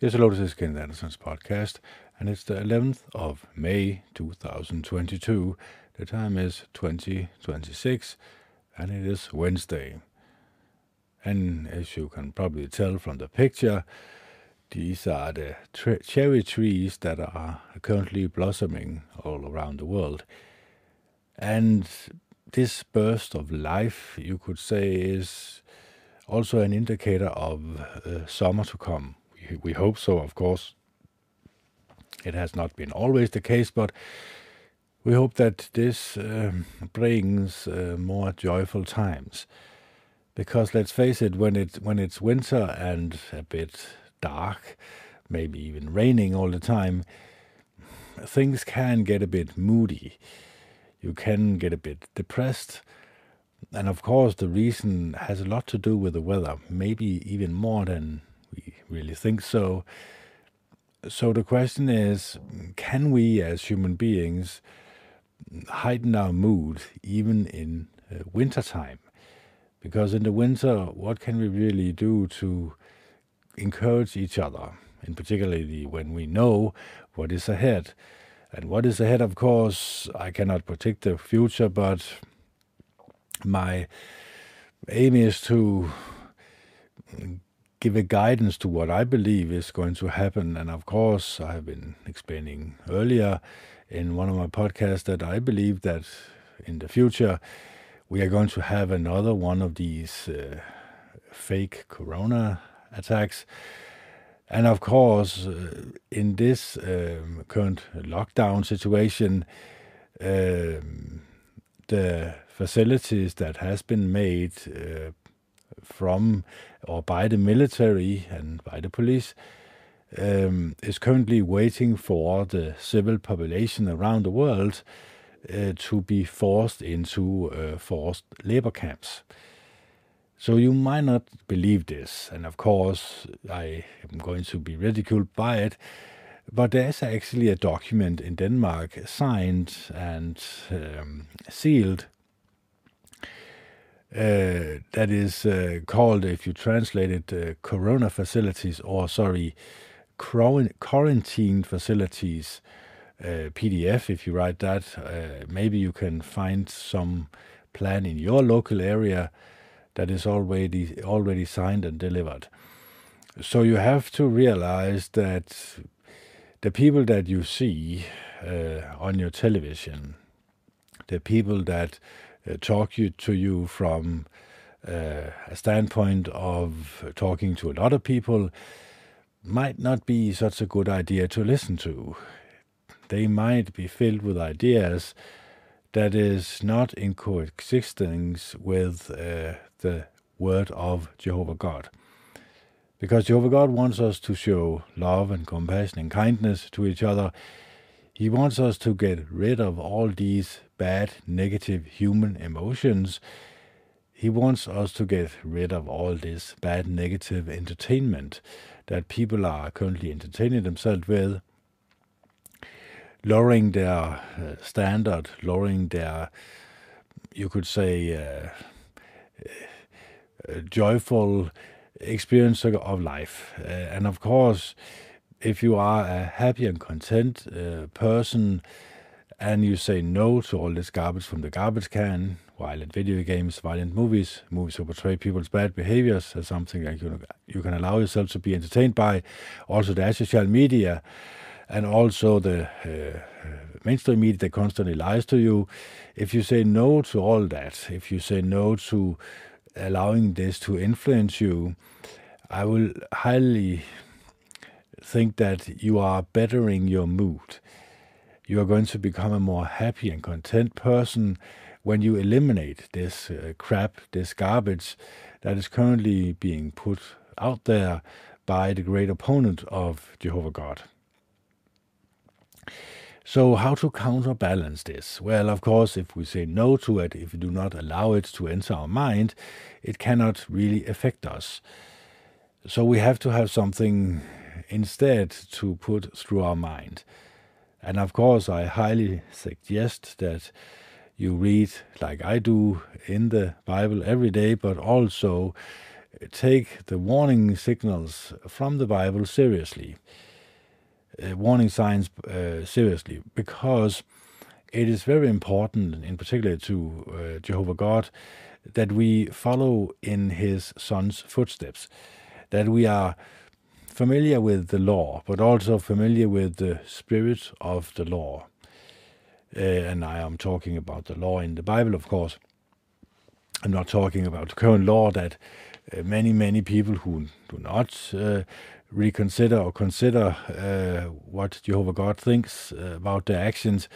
Yes, hello, this is Ken Anderson's podcast, and it's the 11th of May 2022. The time is 2026, and it is Wednesday. And as you can probably tell from the picture, these are the tre- cherry trees that are currently blossoming all around the world. And this burst of life, you could say, is also an indicator of uh, summer to come. We, hope so, of course. It has not been always the case, but we hope that this um, brings uh, more joyful times. Because let's face it, when it when it's winter and a bit dark, maybe even raining all the time, things can get a bit moody. You can get a bit depressed. And of course, the reason has a lot to do with the weather, maybe even more than we really think so. So the question is can we as human beings heighten our mood even in uh, wintertime? Because in the winter, what can we really do to encourage each other, in particularly when we know what is ahead? And what is ahead, of course, I cannot predict the future, but my aim is to give a guidance to what I believe is going to happen. And of course, I have been explaining earlier in one of my podcasts that I believe that in the future we are going to have another one of these uh, fake corona attacks. And of course, uh, in this um, current lockdown situation, um, the facilities that has been made uh, from or by the military and by the police um, is currently waiting for the civil population around the world uh, to be forced into uh, forced labor camps. So you might not believe this, and of course, I am going to be ridiculed by it. But there's actually a document in Denmark signed and um, sealed uh, that is uh, called, if you translate it, uh, Corona facilities, or sorry, quarantine facilities. Uh, PDF, if you write that, uh, maybe you can find some plan in your local area that is already already signed and delivered. So you have to realize that the people that you see on your television, the people that talk you to you from uh, a standpoint of talking to a lot of people, might not be such a good idea to listen to. They might be filled with ideas that is not in coexistence with uh, the word of Jehovah God. Because Jehovah God wants us to show love and compassion and kindness to each other. He wants us to get rid of all these bad, negative human emotions. He wants us to get rid of all this bad, negative entertainment that people are currently entertaining themselves with, lowering their uh, standard, lowering their, you could say, uh, uh, joyful experience of life. Uh, and of course, if you are a happy and content uh, person and you say no to all this garbage from the garbage can, violent video games, violent movies, movies who portray people's bad behaviors as something that you, you can allow yourself to be entertained by, also the social media, and also the uh, mainstream media that constantly lies to you. If you say no to all that, if you say no to allowing this to influence you, I will highly think that you are bettering your mood. You are going to become a more happy and content person when you eliminate this uh, crap, this garbage that is currently being put out there by the great opponent of Jehovah God. So, how to counterbalance this? Well, of course, if we say no to it, if we do not allow it to enter our mind, it cannot really affect us. So, we have to have something instead to put through our mind. And of course, I highly suggest that you read, like I do, in the Bible every day, but also take the warning signals from the Bible seriously, uh, warning signs uh, seriously, because it is very important, in particular to uh, Jehovah God, that we follow in His Son's footsteps, that we are familiar with the law, but also familiar with the spirit of the law. Uh, and I am talking about the law in the Bible, of course. I'm not talking about the current law that uh, many, many people who do not uh, reconsider or consider uh, what Jehovah God thinks uh, about their actions,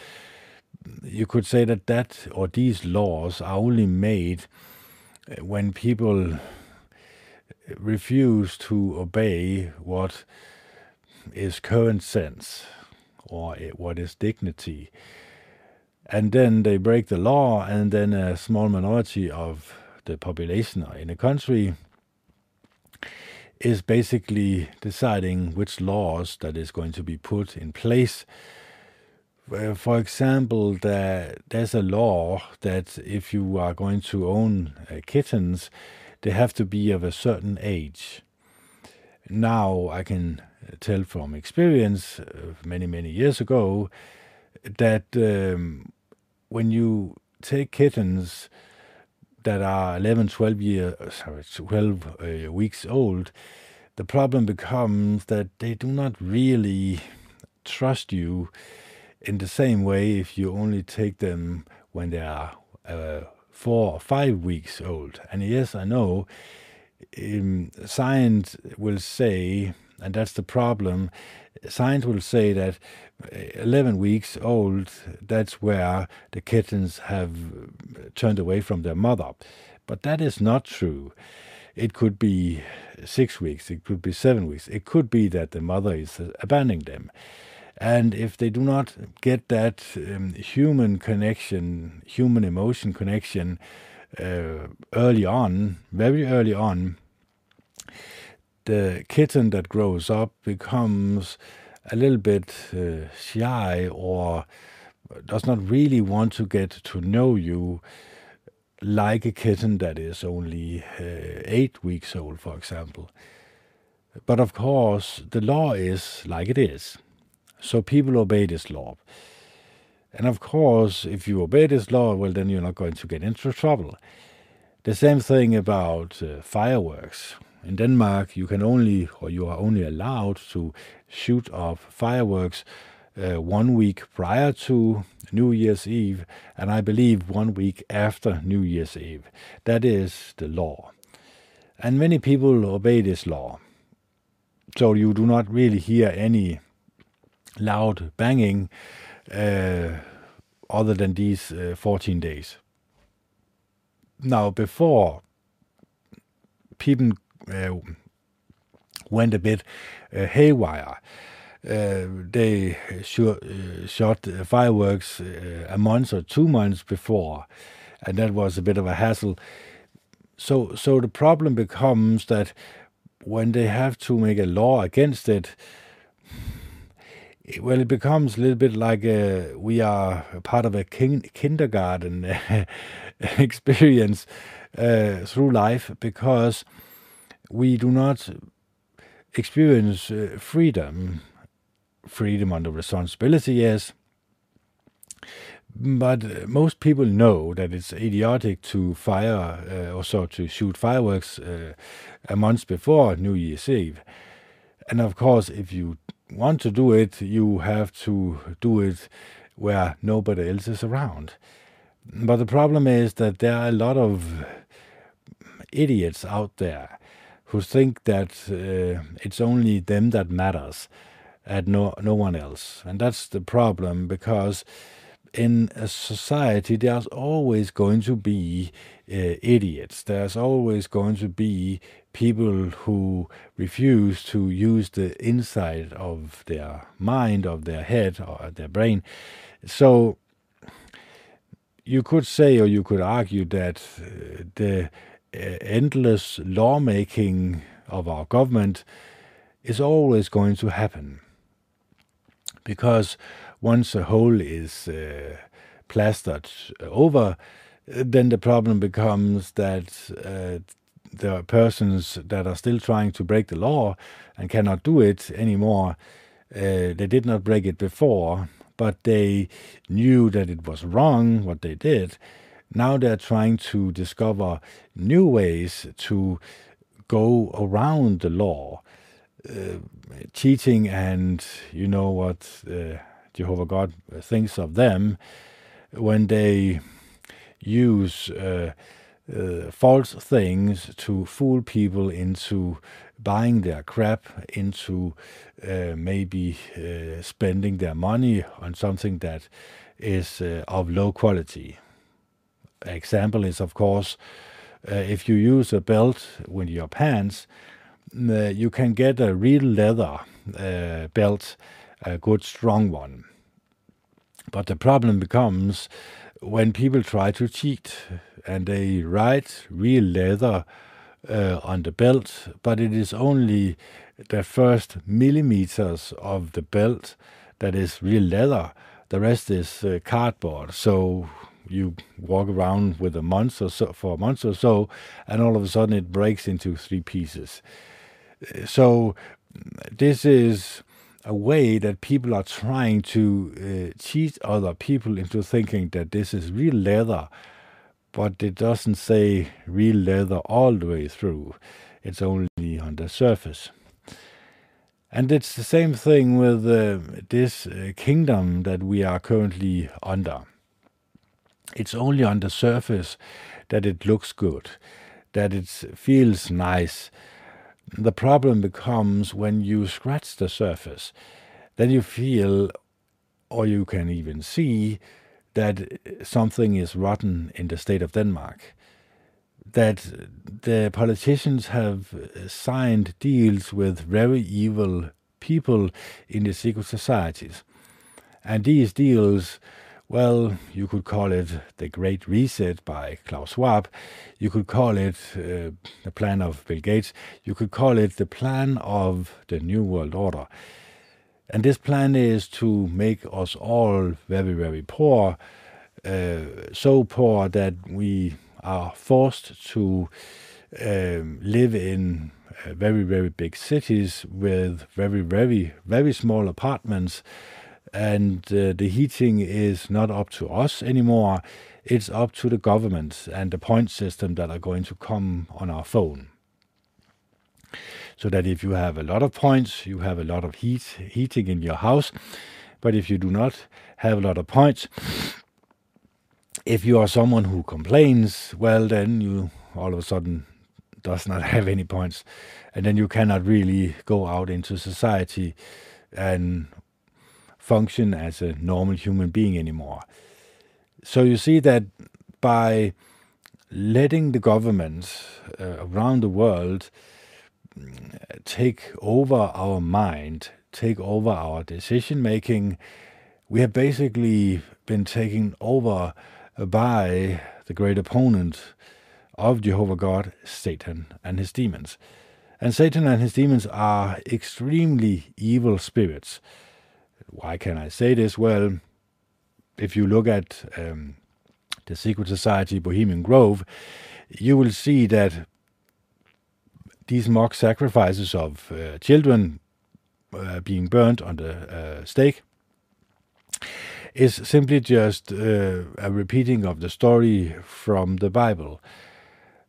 you could say that that or these laws are only made uh, when people refuse to obey what is current sense or what is dignity. And then they break the law, and then a small minority of the population in a country is basically deciding which laws that is going to be put in place. For example, there, there's a law that if you are going to own uh, kittens, they have to be of a certain age. Now I can tell from experience, uh, many many years ago, that um, when you take kittens that are 11, 12 years, sorry, 12 uh, weeks old, the problem becomes that they do not really trust you in the same way if you only take them when they are uh, four five weeks old. And yes, I know um, science will say, and that's the problem, science will say that 11 weeks old, that's where the kittens have turned away from their mother. But that is not true. It could be six weeks, it could be seven weeks, it could be that the mother is abandoning them. And if they do not get that um, human connection, human emotion connection uh, early on, very early on, the kitten that grows up becomes a little bit uh, shy or does not really want to get to know you like a kitten that is only uh, eight weeks old, for example. But of course, the law is like it is. So people obey this law. And of course, if you obey this law, well, then you're not going to get into trouble. The same thing about uh, fireworks. In Denmark, you can only, or you are only allowed to shoot off fireworks uh, one week prior to New Year's Eve, and I believe one week after New Year's Eve. That is the law. And many people obey this law. So you do not really hear any loud banging uh, other than these uh, 14 days. Now, before people uh, went a bit uh, haywire, uh, they shot, uh, shot fireworks a month or two months before, and that was a bit of a hassle. So, so the problem becomes that when they have to make a law against it, well, it becomes a little bit like uh, we are part of a kin- kindergarten experience uh, through life because we do not experience uh, freedom. Freedom under responsibility, yes. But most people know that it's idiotic to fire uh, or so to shoot fireworks uh, a month before New Year's Eve. And of course, if you want to do it, you have to do it where nobody else is around. But the problem is that there are a lot of idiots out there who think that uh, it's only them that matters and no no one else. And that's the problem because in a society there's always going to be uh, idiots. There's always going to be people who refuse to use the inside of their mind, of their head, or their brain. So you could say, or you could argue, that uh, the uh, endless lawmaking of our government is always going to happen. Because once a hole is uh, plastered over, then the problem becomes that uh, the persons that are still trying to break the law and cannot do it anymore, uh, they did not break it before, but they knew that it was wrong what they did. Now they're trying to discover new ways to go around the law, uh, cheating, and you know what uh, Jehovah God thinks of them when they use uh, false things to fool people into buying their crap, into uh, maybe uh, spending their money on something that is uh, of low quality. Example is, of course, uh, if you use a belt with your pants, uh, you can get a real leather belt, a good strong one. But the problem becomes when people try to cheat and they write real leather uh, on the belt, but it is only the first millimeters of the belt that is real leather. The rest is uh, cardboard. So you walk around with a month or so for a month or so, and all of a sudden it breaks into three pieces. So this is a way that people are trying to uh, cheat other people into thinking that this is real leather, but it doesn't say real leather all the way through. It's only on the surface. And it's the same thing with uh, this uh, kingdom that we are currently under. It's only on the surface that it looks good, that it feels nice, the problem becomes when you scratch the surface. Then you feel, or you can even see, that something is rotten in the state of Denmark. That the politicians have signed deals with very evil people in the secret societies. And these deals well, you could call it the Great Reset by Klaus Schwab. You could call it uh, the plan of Bill Gates. You could call it the plan of the New World Order. And this plan is to make us all very, very poor, uh, so poor that we are forced to um, live in uh, very, very big cities with very, very, very small apartments and uh, the heating is not up to us anymore. It's up to the government and the point system that are going to come on our phone. So that if you have a lot of points, you have a lot of heat heating in your house. But if you do not have a lot of points, if you are someone who complains, well, then you all of a sudden does not have any points, and then you cannot really go out into society and function as a normal human being anymore. So you see that by letting the governments uh, around the world mm, take over our mind, take over our decision making, we have basically been taken over by the great opponent of Jehovah God, Satan and his demons. And Satan and his demons are extremely evil spirits why can I say this? Well, if you look at um, the secret society Bohemian Grove, you will see that these mock sacrifices of uh, children uh, being burnt on the uh, stake is simply just uh, a repeating of the story from the Bible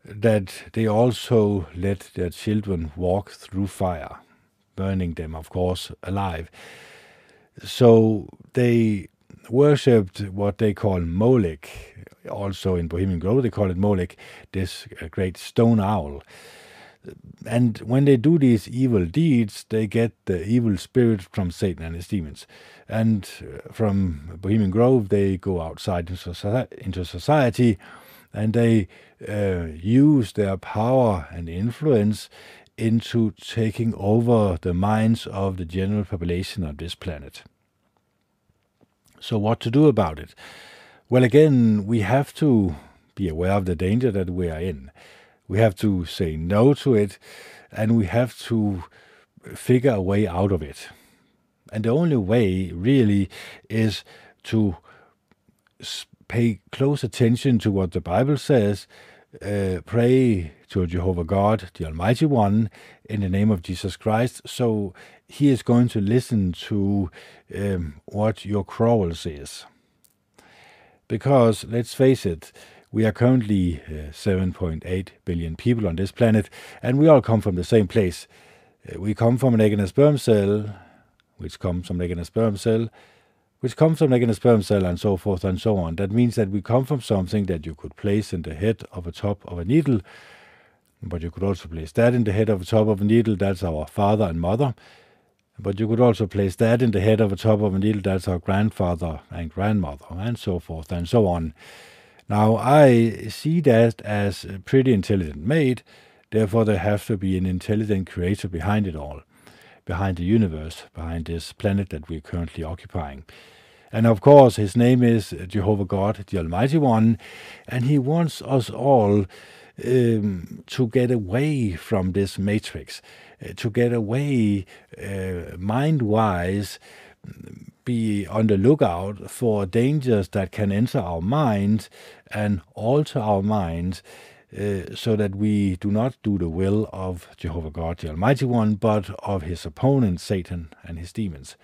that they also let their children walk through fire, burning them, of course, alive. So they worshipped what they call Molech. Also in Bohemian Grove, they call it Molech, this uh, great stone owl. And when they do these evil deeds, they get the evil spirit from Satan and his demons. And uh, from Bohemian Grove, they go outside into society and they uh, use their power and influence into taking over the minds of the general population of this planet. So, what to do about it? Well, again, we have to be aware of the danger that we are in. We have to say no to it, and we have to figure a way out of it. And the only way, really, is to pay close attention to what the Bible says uh, pray to Jehovah God, the Almighty One, in the name of Jesus Christ. So he is going to listen to um, what your quarrels says. Because, let's face it, we are currently uh, 7.8 billion people on this planet, and we all come from the same place. Uh, we come from an egg and a sperm cell, which comes from an egg and a sperm cell, which comes from like in a sperm cell and so forth and so on. That means that we come from something that you could place in the head of a top of a needle, but you could also place that in the head of a top of a needle. That's our father and mother. But you could also place that in the head of a top of a needle. That's our grandfather and grandmother, and so forth and so on. Now, I see that as a pretty intelligent made. Therefore, there has to be an intelligent creator behind it all behind the universe, behind this planet that we're currently occupying. And of course, his name is Jehovah God, the Almighty One, and he wants us all um, to get away from this matrix, to get away uh, mind wise, be on the lookout for dangers that can enter our minds and alter our minds uh, so that we do not do the will of Jehovah God, the Almighty One, but of his opponent, Satan, and his demons.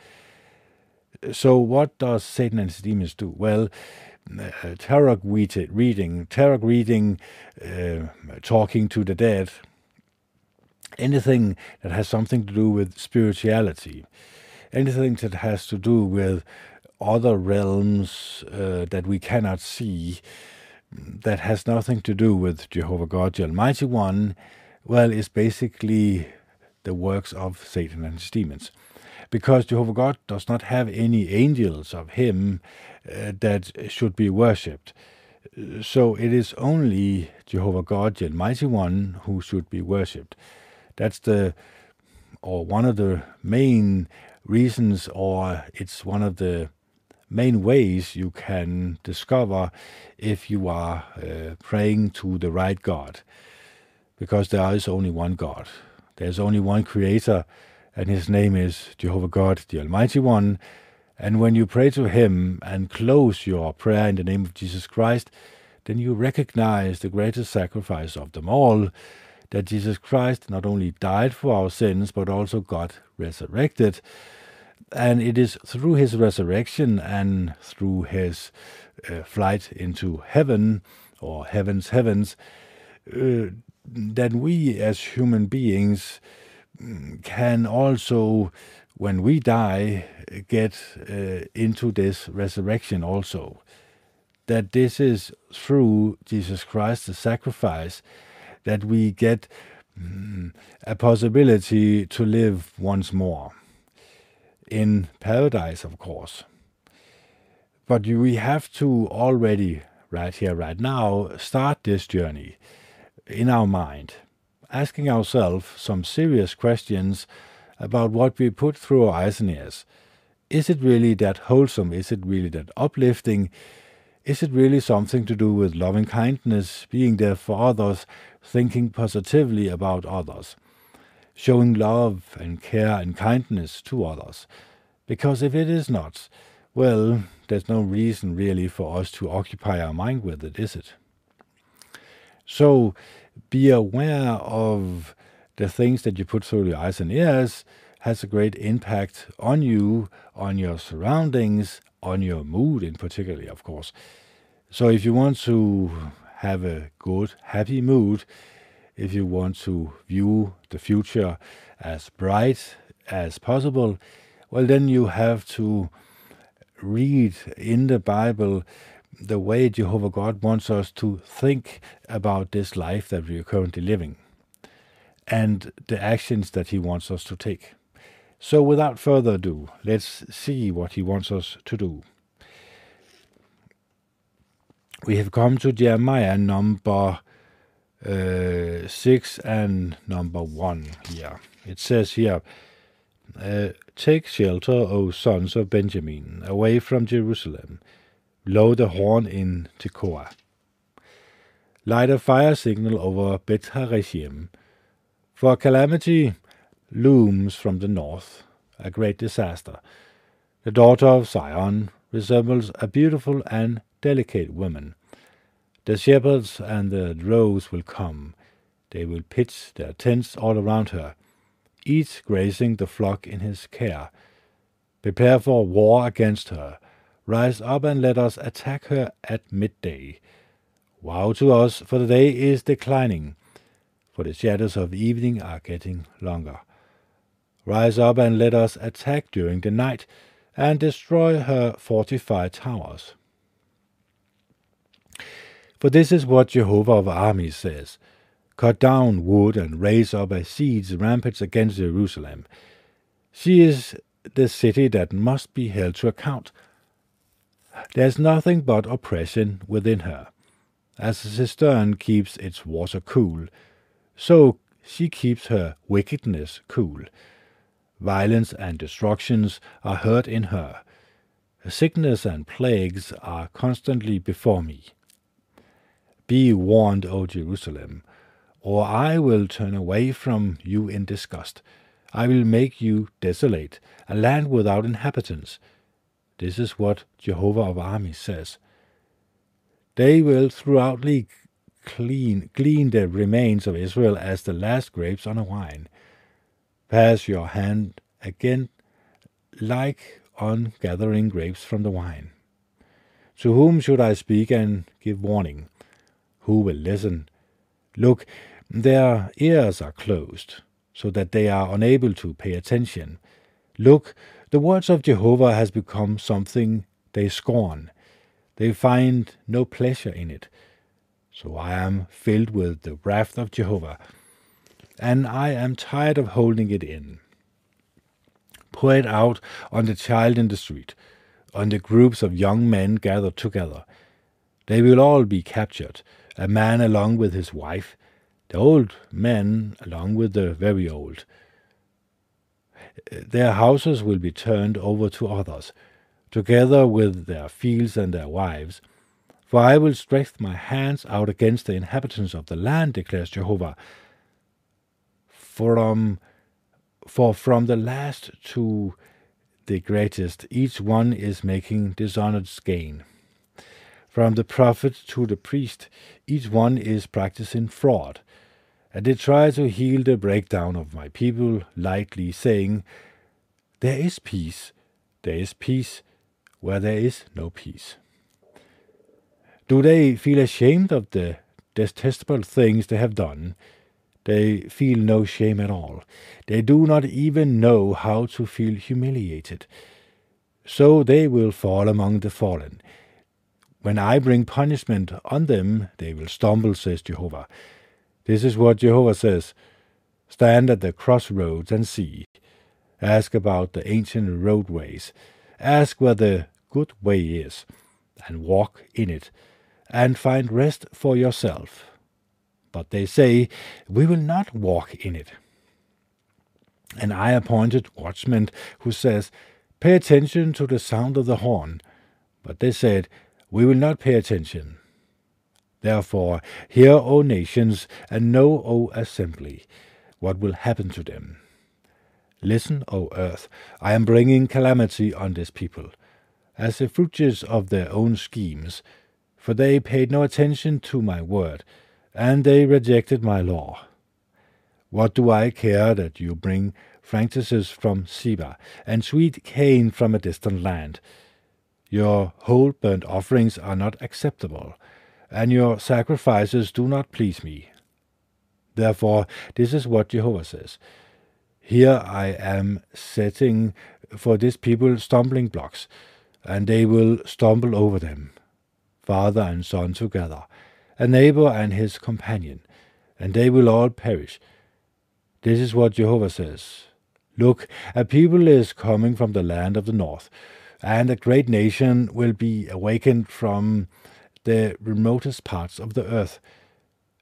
So, what does Satan and his demons do? Well, uh, tarot reading, tarot reading, uh, talking to the dead, anything that has something to do with spirituality, anything that has to do with other realms uh, that we cannot see, that has nothing to do with Jehovah God, the Almighty One, well, is basically the works of Satan and his demons. Because Jehovah God does not have any angels of him uh, that should be worshipped. So it is only Jehovah God, the Almighty One, who should be worshipped. That's the, or one of the main reasons, or it's one of the main ways you can discover if you are uh, praying to the right God. Because there is only one God. There's only one Creator, and His name is Jehovah God, the Almighty One. And when you pray to Him and close your prayer in the name of Jesus Christ, then you recognize the greatest sacrifice of them all that Jesus Christ not only died for our sins, but also got resurrected and it is through his resurrection and through his uh, flight into heaven or heaven's heavens uh, that we as human beings mm, can also, when we die, get uh, into this resurrection also. That this is through Jesus Christ, the sacrifice, that we get mm, a possibility to live once more in paradise, of course. But we have to already, right here, right now, start this journey in our mind, asking ourselves some serious questions about what we put through our eyes and ears. Is it really that wholesome? Is it really that uplifting? Is it really something to do with loving kindness, being there for others, thinking positively about others? showing love and care and kindness to others. Because if it is not, well, there's no reason really for us to occupy our mind with it, is it? So be aware of the things that you put through your eyes and ears has a great impact on you, on your surroundings, on your mood in particular, of course. So if you want to have a good, happy mood, if you want to view the future as bright as possible, well, then you have to read in the Bible the way Jehovah God wants us to think about this life that we are currently living and the actions that He wants us to take. So, without further ado, let's see what He wants us to do. We have come to Jeremiah number uh, 6 and number 1 here. It says here, uh, Take shelter, O sons of Benjamin, away from Jerusalem. Blow the horn in Tekoa. Light a fire signal over Beth-haccherem. For calamity looms from the north, a great disaster. The daughter of Zion resembles a beautiful and delicate woman The shepherds and the droves will come. They will pitch their tents all around her, each grazing the flock in his care. Prepare for war against her. Rise up and let us attack her at midday. Woe to us, for the day is declining, for the shadows of evening are getting longer. Rise up and let us attack during the night, and destroy her fortified towers. For this is what Jehovah of armies says Cut down wood and raise up a siege rampage against Jerusalem. She is the city that must be held to account. There is nothing but oppression within her. As a cistern keeps its water cool, so she keeps her wickedness cool. Violence and destructions are heard in her. Sickness and plagues are constantly before me. Be warned, O Jerusalem, or I will turn away from you in disgust. I will make you desolate, a land without inhabitants. This is what Jehovah of armies says. They will throughoutly clean, glean the remains of Israel as the last grapes on a wine. Pass your hand again like on gathering grapes from the wine. To whom should I speak and give warning? Who will listen? Look, their ears are closed, so that they are unable to pay attention. Look, the words of Jehovah has become something they scorn. They find no pleasure in it. So I am filled with the wrath of Jehovah, and I am tired of holding it in. Pour it out on the child in the street, on the groups of young men gathered together. They will all be captured, a man along with his wife, the old men along with the very old. Their houses will be turned over to others, together with their fields and their wives. For I will stretch my hands out against the inhabitants of the land, declares Jehovah. From, um, for from the last to the greatest, each one is making dishonest gain. From the prophet to the priest, each one is practicing fraud. And they try to heal the breakdown of my people lightly, saying, There is peace, there is peace, where there is no peace. Do they feel ashamed of the detestable things they have done? They feel no shame at all. They do not even know how to feel humiliated. So they will fall among the fallen. When I bring punishment on them, they will stumble, says Jehovah. This is what Jehovah says Stand at the crossroads and see. Ask about the ancient roadways. Ask where the good way is, and walk in it, and find rest for yourself. But they say, We will not walk in it. And I appointed watchmen who says, Pay attention to the sound of the horn. But they said, We will not pay attention. Therefore, hear, O nations, and know, O assembly, what will happen to them. Listen, O earth, I am bringing calamity on this people, as the fruits of their own schemes, for they paid no attention to my word, and they rejected my law. What do I care that you bring frankincense from Sheba, and sweet cane from a distant land? Your whole burnt offerings are not acceptable and your sacrifices do not please me. Therefore, this is what Jehovah says Here I am setting for this people stumbling blocks, and they will stumble over them, father and son together, a neighbor and his companion, and they will all perish. This is what Jehovah says Look, a people is coming from the land of the north, and a great nation will be awakened from the remotest parts of the earth.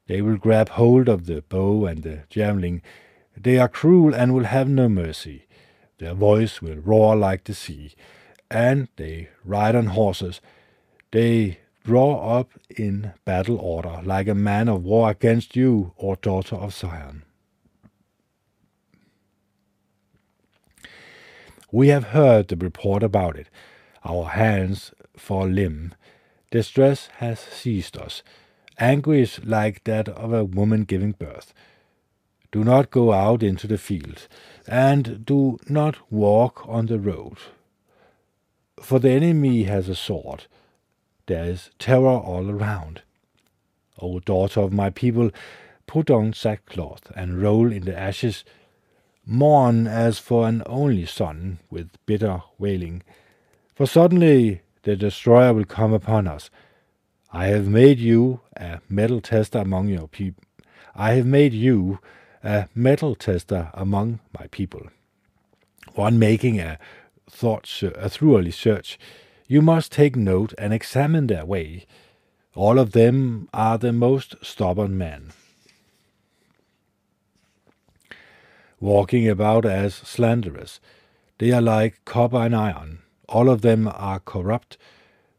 They will grab hold of the bow and the javelin. They are cruel and will have no mercy. Their voice will roar like the sea, and they ride on horses. They draw up in battle order like a man of war against you, O daughter of Zion. We have heard the report about it. Our hands for limb Distress has seized us. anguish like that of a woman giving birth. Do not go out into the field, and do not walk on the road. For the enemy has a sword. There is terror all around. O daughter of my people, put on sackcloth and roll in the ashes. Mourn as for an only son, with bitter wailing. For suddenly the destroyer will come upon us. I have made you a metal tester among your people. I have made you a metal tester among my people. One making a thought a thoroughly search. You must take note and examine their way. All of them are the most stubborn men. Walking about as slanderers, they are like copper and iron. All of them are corrupt.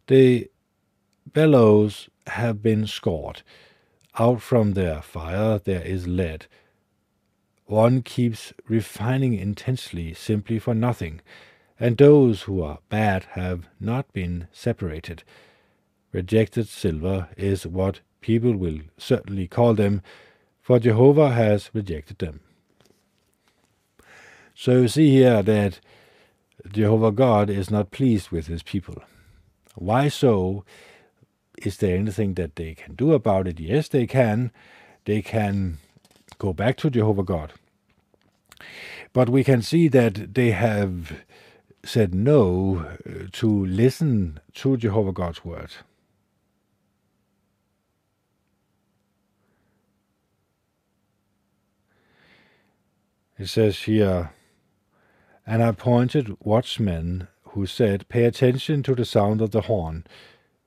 The bellows have been scored. Out from their fire there is lead. One keeps refining intensely simply for nothing, and those who are bad have not been separated. Rejected silver is what people will certainly call them, for Jehovah has rejected them. So you see here that Jehovah God is not pleased with his people. Why so? Is there anything that they can do about it? Yes, they can. They can go back to Jehovah God. But we can see that they have said no uh, to listen to Jehovah God's word. It says here, and I appointed watchmen who said, Pay attention to the sound of the horn.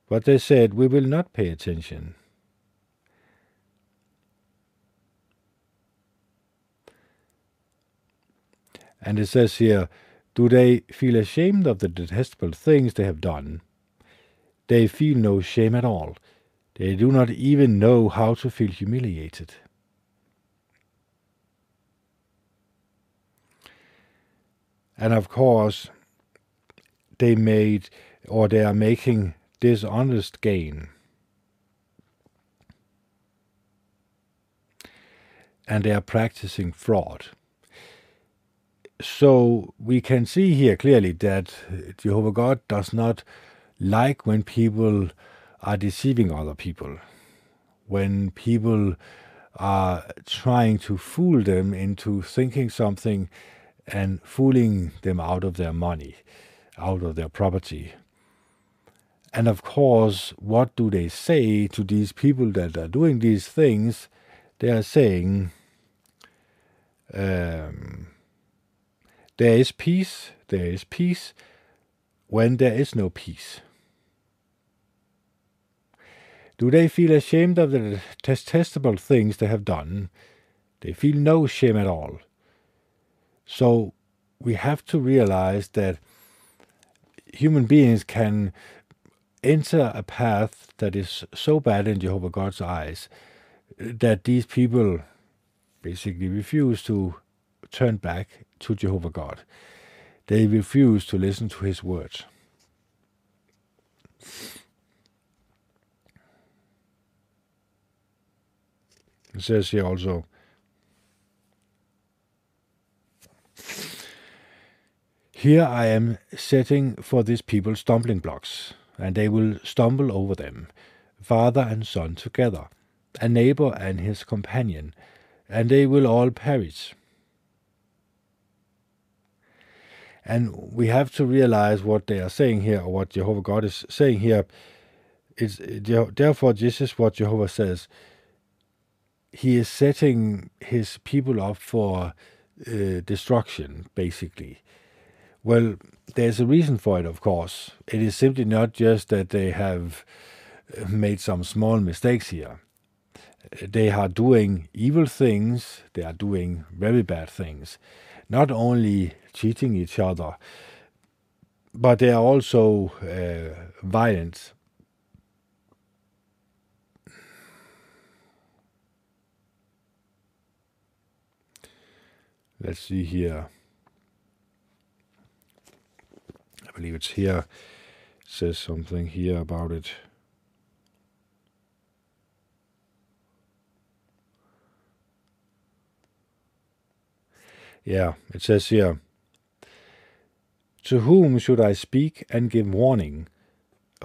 But they said, We will not pay attention. And it says here, Do they feel ashamed of the detestable things they have done? They feel no shame at all. They do not even know how to feel humiliated. And of course, they made or they are making dishonest gain. And they are practicing fraud. So we can see here clearly that Jehovah God does not like when people are deceiving other people, when people are trying to fool them into thinking something and fooling them out of their money, out of their property. And of course, what do they say to these people that are doing these things? They are saying, um, there is peace, there is peace when there is no peace. Do they feel ashamed of the detestable things they have done? They feel no shame at all. So we have to realize that human beings can enter a path that is so bad in Jehovah God's eyes that these people basically refuse to turn back to Jehovah God. They refuse to listen to his words. It says here also, Here I am setting for this people stumbling blocks, and they will stumble over them, father and son together, a neighbor and his companion, and they will all perish. And we have to realize what they are saying here, or what Jehovah God is saying here. It's, therefore, this is what Jehovah says. He is setting his people up for uh, destruction, basically. Well, there's a reason for it, of course. It is simply not just that they have uh, made some small mistakes here. They are doing evil things, they are doing very bad things. Not only cheating each other, but they are also uh, violent. Let's see here. I believe it's here, it says something here about it. Yeah, it says here To whom should I speak and give warning?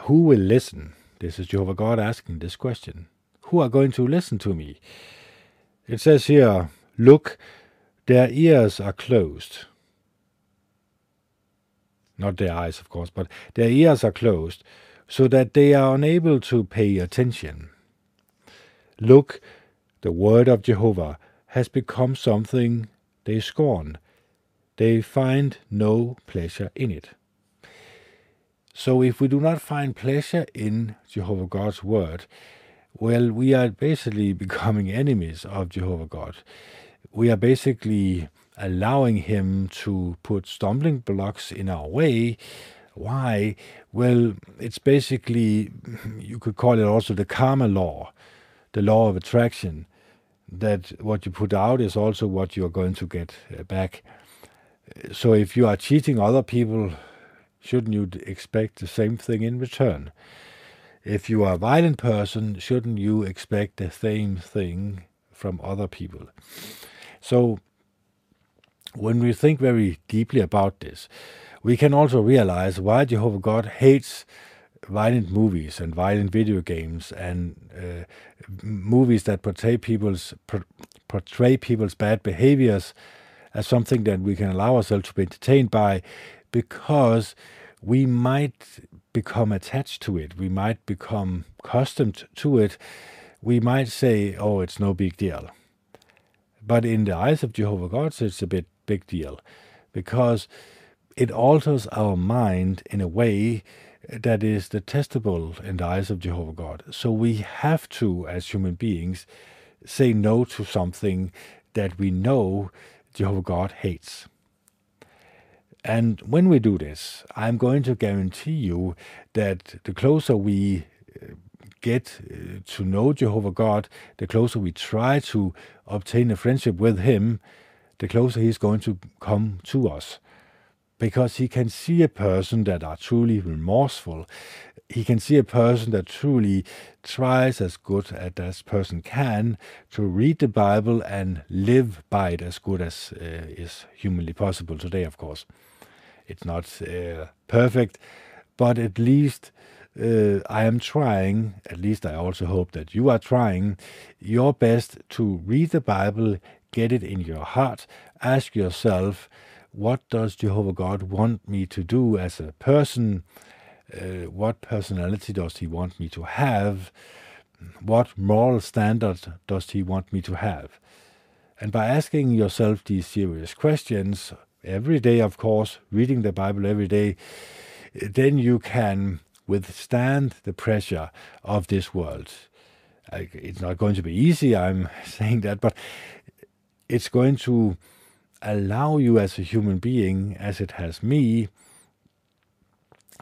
Who will listen? This is Jehovah God asking this question. Who are going to listen to me? It says here, Look, their ears are closed. Not their eyes, of course, but their ears are closed, so that they are unable to pay attention. Look, the word of Jehovah has become something they scorn. They find no pleasure in it. So, if we do not find pleasure in Jehovah God's word, well, we are basically becoming enemies of Jehovah God. We are basically allowing Him to put stumbling blocks in our way. Why? Well, it's basically, you could call it also the karma law, the law of attraction that what you put out is also what you are going to get uh, back. So if you are cheating other people, shouldn't you expect the same thing in return? If you are a violent person, shouldn't you expect the same thing from other people? So when we think very deeply about this, we can also realize why Jehovah God hates violent movies and violent video games and uh, movies that portray people's portray people's bad behaviors as something that we can allow ourselves to be entertained by because we might become attached to it. We might become accustomed to it. We might say oh it's no big deal. But in the eyes of jehovah god it's a bit big deal because it alters our mind in a way that is detestable in the eyes of Jehovah God. So we have to, as human beings, say no to something that we know Jehovah God hates. And when we do this, I'm going to guarantee you that the closer we uh, get uh, to know Jehovah God, the closer we try to obtain a friendship with Him, the closer He's going to come to us because he can see a person that are truly remorseful. He can see a person that truly tries as good as that person can to read the Bible and live by it as good as uh, is humanly possible today, of course. It's not uh, perfect, but at least uh, I am trying, at least I also hope that you are trying your best to read the Bible, get it in your heart, ask yourself, what does Jehovah God want me to do as a person? Uh, what personality does He want me to have? What moral standard does He want me to have? And by asking yourself these serious questions every day, of course, reading the Bible every day, then you can withstand the pressure of this world. It's not going to be easy, I'm saying that, but it's going to allow you as a human being, as it has me,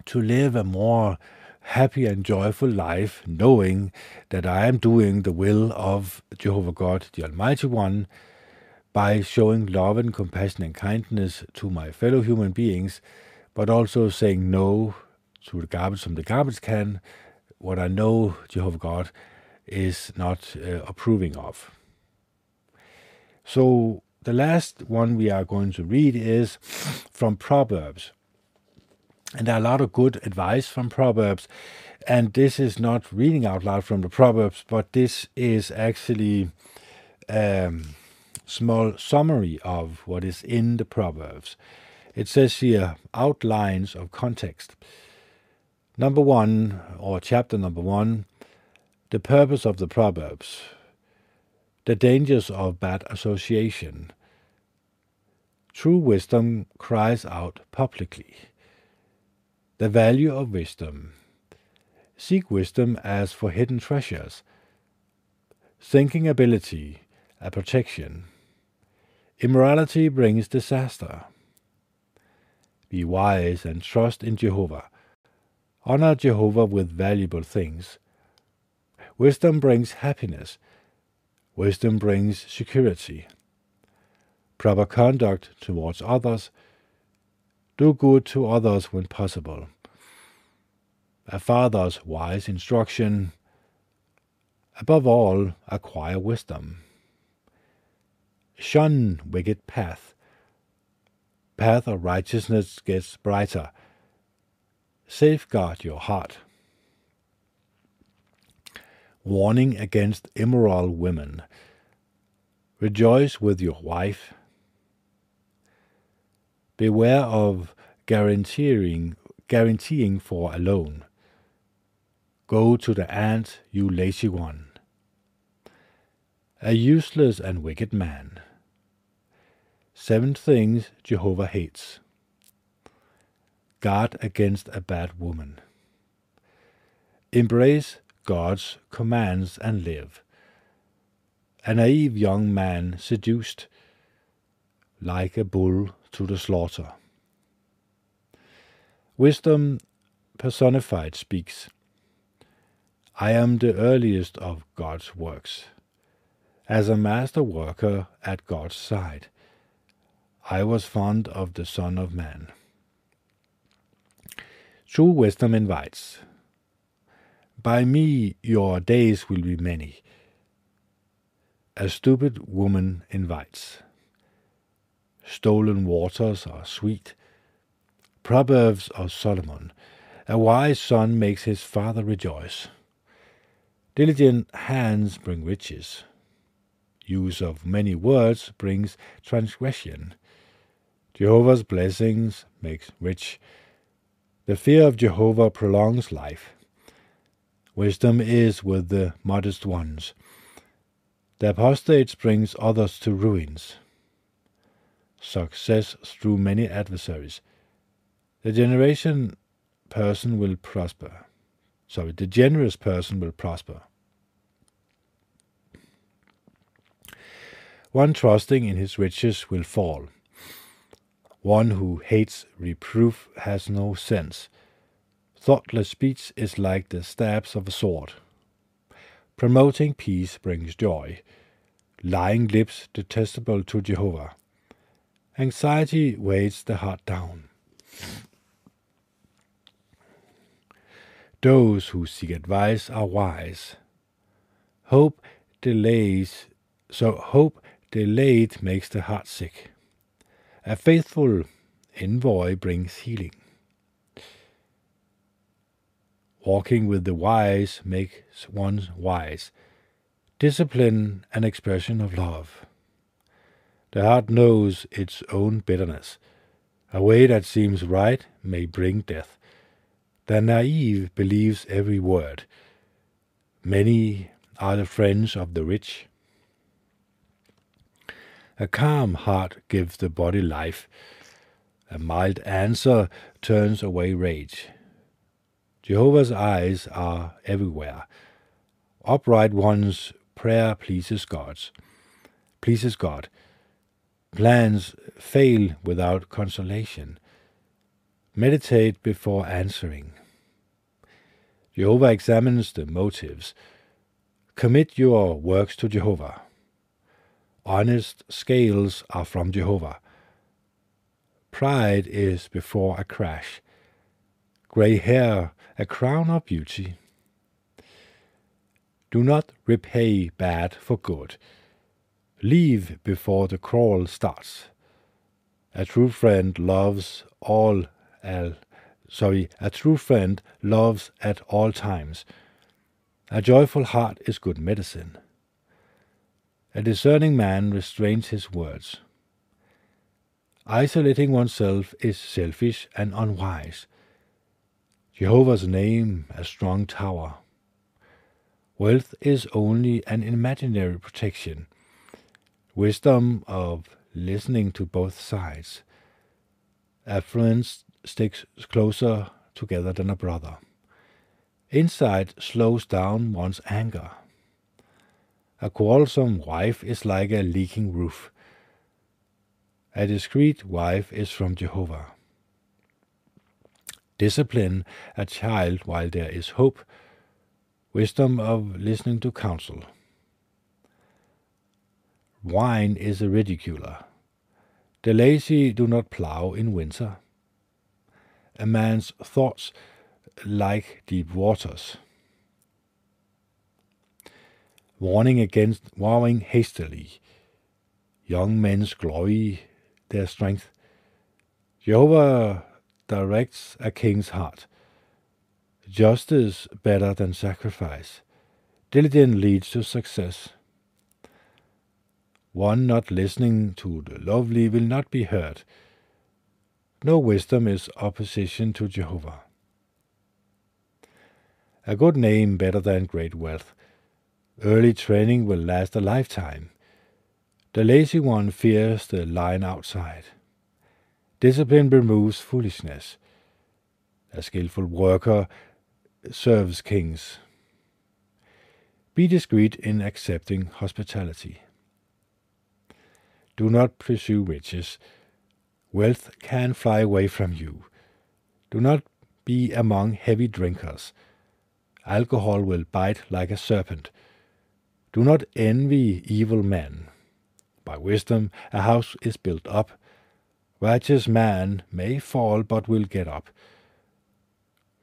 to live a more happy and joyful life, knowing that I am doing the will of Jehovah God, the Almighty One, by showing love and compassion and kindness to my fellow human beings, but also saying no to the garbage from the garbage can, what I know Jehovah God is not uh, approving of. So the last one we are going to read is from Proverbs. And there are a lot of good advice from Proverbs. And this is not reading out loud from the Proverbs, but this is actually a um, small summary of what is in the Proverbs. It says here outlines of context. Number one, or chapter number one, the purpose of the Proverbs the dangers of bad association. True wisdom cries out publicly. The value of wisdom. Seek wisdom as for hidden treasures. Thinking ability, a protection. Immorality brings disaster. Be wise and trust in Jehovah. Honor Jehovah with valuable things. Wisdom brings happiness Wisdom brings security. Proper conduct towards others. Do good to others when possible. A father's wise instruction. Above all, acquire wisdom. Shun wicked path. path of righteousness gets brighter. Safeguard your heart. Warning against immoral women. Rejoice with your wife. Beware of guaranteeing, guaranteeing for a loan. Go to the ant, you lazy one. A useless and wicked man. Seven things Jehovah hates guard against a bad woman. Embrace God's commands and live. A naive young man seduced like a bull to the slaughter. Wisdom personified speaks I am the earliest of God's works. As a master worker at God's side, I was fond of the Son of Man. True wisdom invites. By me your days will be many. A stupid woman invites. Stolen waters are sweet. Proverbs of Solomon. A wise son makes his father rejoice. Diligent hands bring riches. Use of many words brings transgression. Jehovah's blessings makes rich. The fear of Jehovah prolongs life. Wisdom is with the modest ones. The apostate brings others to ruins. Success through many adversaries. The generation person will prosper. Sorry, the generous person will prosper. One trusting in his riches will fall. One who hates reproof has no sense. Thoughtless speech is like the stabs of a sword. Promoting peace brings joy. Lying lips detestable to Jehovah. Anxiety weighs the heart down. Those who seek advice are wise. Hope delays, so hope delayed makes the heart sick. A faithful envoy brings healing. Walking with the wise makes one wise. Discipline an expression of love. The heart knows its own bitterness. A way that seems right may bring death. The naive believes every word. Many are the friends of the rich. A calm heart gives the body life. A mild answer turns away rage. Jehovah's eyes are everywhere. Upright one's prayer pleases God's. Pleases God. Plans fail without consolation. Meditate before answering. Jehovah examines the motives. Commit your works to Jehovah. Honest scales are from Jehovah. Pride is before a crash. Grey hair, a crown of beauty. Do not repay bad for good. Leave before the quarrel starts. A true friend loves all, al, sorry, a true friend loves at all times. A joyful heart is good medicine. A discerning man restrains his words. Isolating oneself is selfish and unwise. Jehovah's name a strong tower. Wealth is only an imaginary protection. Wisdom of listening to both sides. Affluence sticks closer together than a brother. Insight slows down one's anger. A quarrelsome wife is like a leaking roof. A discreet wife is from Jehovah. Discipline a child while there is hope. Wisdom of listening to counsel. Wine is a ridiculer. The lazy do not plough in winter. A man's thoughts like deep waters warning against warring hastily. Young men's glory, their strength. Jehovah directs a king's heart. Justice better than sacrifice. Diligence leads to success. One not listening to the lovely will not be heard. No wisdom is opposition to Jehovah. A good name better than great wealth. Early training will last a lifetime. The lazy one fears the lion outside. Discipline removes foolishness. A skilful worker serves kings. Be discreet in accepting hospitality. Do not pursue riches. Wealth can fly away from you. Do not be among heavy drinkers. Alcohol will bite like a serpent. Do not envy evil men. By wisdom a house is built up. Righteous man may fall but will get up.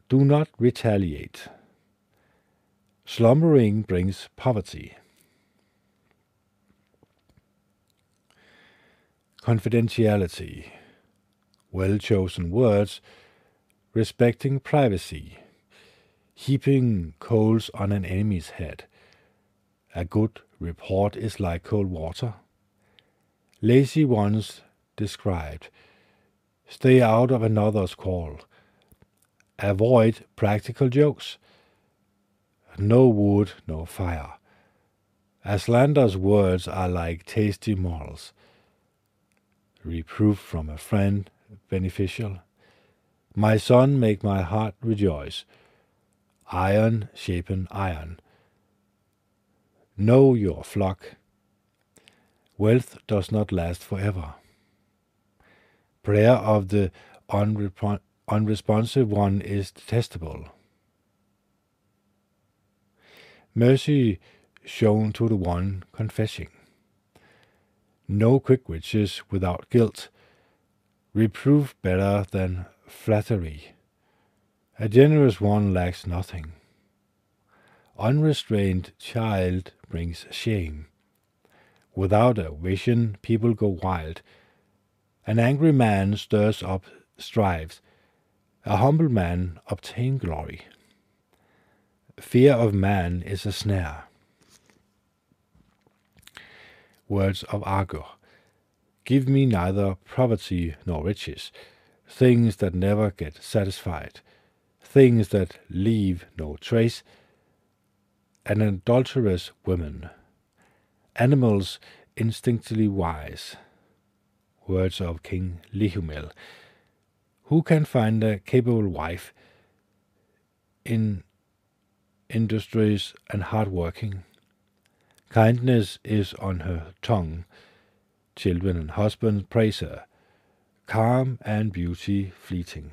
Do not retaliate. Slumbering brings poverty. Confidentiality. Well chosen words, respecting privacy, heaping coals on an enemy's head. A good report is like cold water. Lazy ones described. Stay out of another's call. Avoid practical jokes. No wood, no fire. Aslander's words are like tasty morals. Reproof from a friend beneficial. My son, make my heart rejoice. Iron shapen iron. Know your flock. Wealth does not last forever. Prayer of the unresponsive one is detestable. Mercy shown to the one confessing. No quick riches without guilt. Reproof better than flattery. A generous one lacks nothing. Unrestrained child brings shame. Without a vision, people go wild. An angry man stirs up strives. A humble man obtain glory. Fear of man is a snare. Words of Agur. Give me neither poverty nor riches, things that never get satisfied, things that leave no trace, an adulterous woman animals instinctively wise. Words of King Lemuel. Who can find a capable wife in industries and hard working? Kindness is on her tongue. Children and husbands praise her. Calm and beauty fleeting.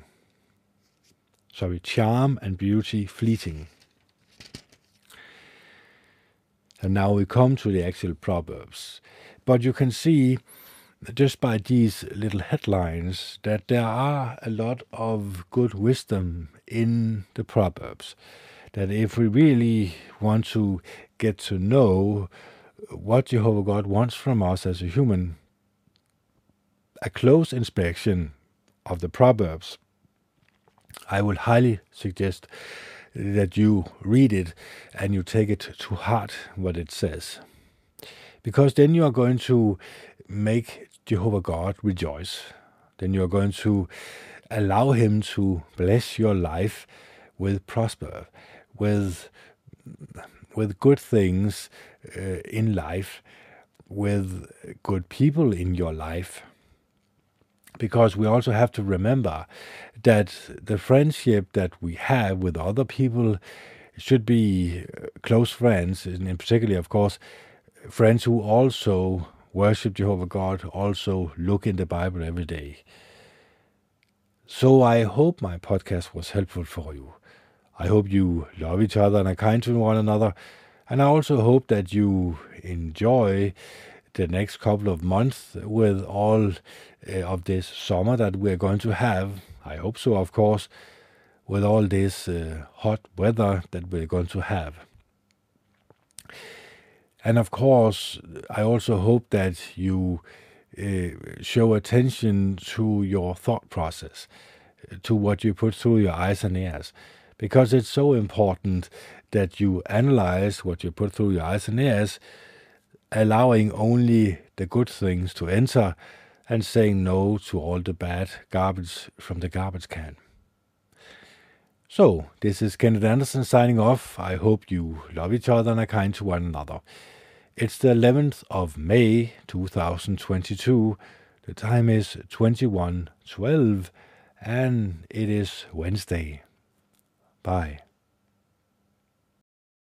Sorry, charm and beauty fleeting. And now we come to the actual Proverbs. But you can see just by these little headlines that there are a lot of good wisdom in the Proverbs. That if we really want to get to know what Jehovah God wants from us as a human, a close inspection of the Proverbs, I would highly suggest that you read it and you take it to heart what it says. Because then you are going to make Jehovah God rejoice. Then you are going to allow Him to bless your life with prosper, with with good things uh, in life, with good people in your life because we also have to remember that the friendship that we have with other people should be uh, close friends, and in particular, of course, friends who also worship Jehovah God, also look in the Bible every day. So I hope my podcast was helpful for you. I hope you love each other and are kind to one another. And I also hope that you enjoy the next couple of months with all uh, of this summer that we're going to have. I hope so, of course, with all this uh, hot weather that we're going to have. And of course, I also hope that you uh, show attention to your thought process, to what you put through your eyes and ears, because it's so important that you analyze what you put through your eyes and ears, allowing only the good things to enter and saying no to all the bad garbage from the garbage can. So, this is Kenneth Anderson signing off. I hope you love each other and are kind to one another. It's the 11th of May 2022. The time is 21:12 and it is Wednesday. Bye.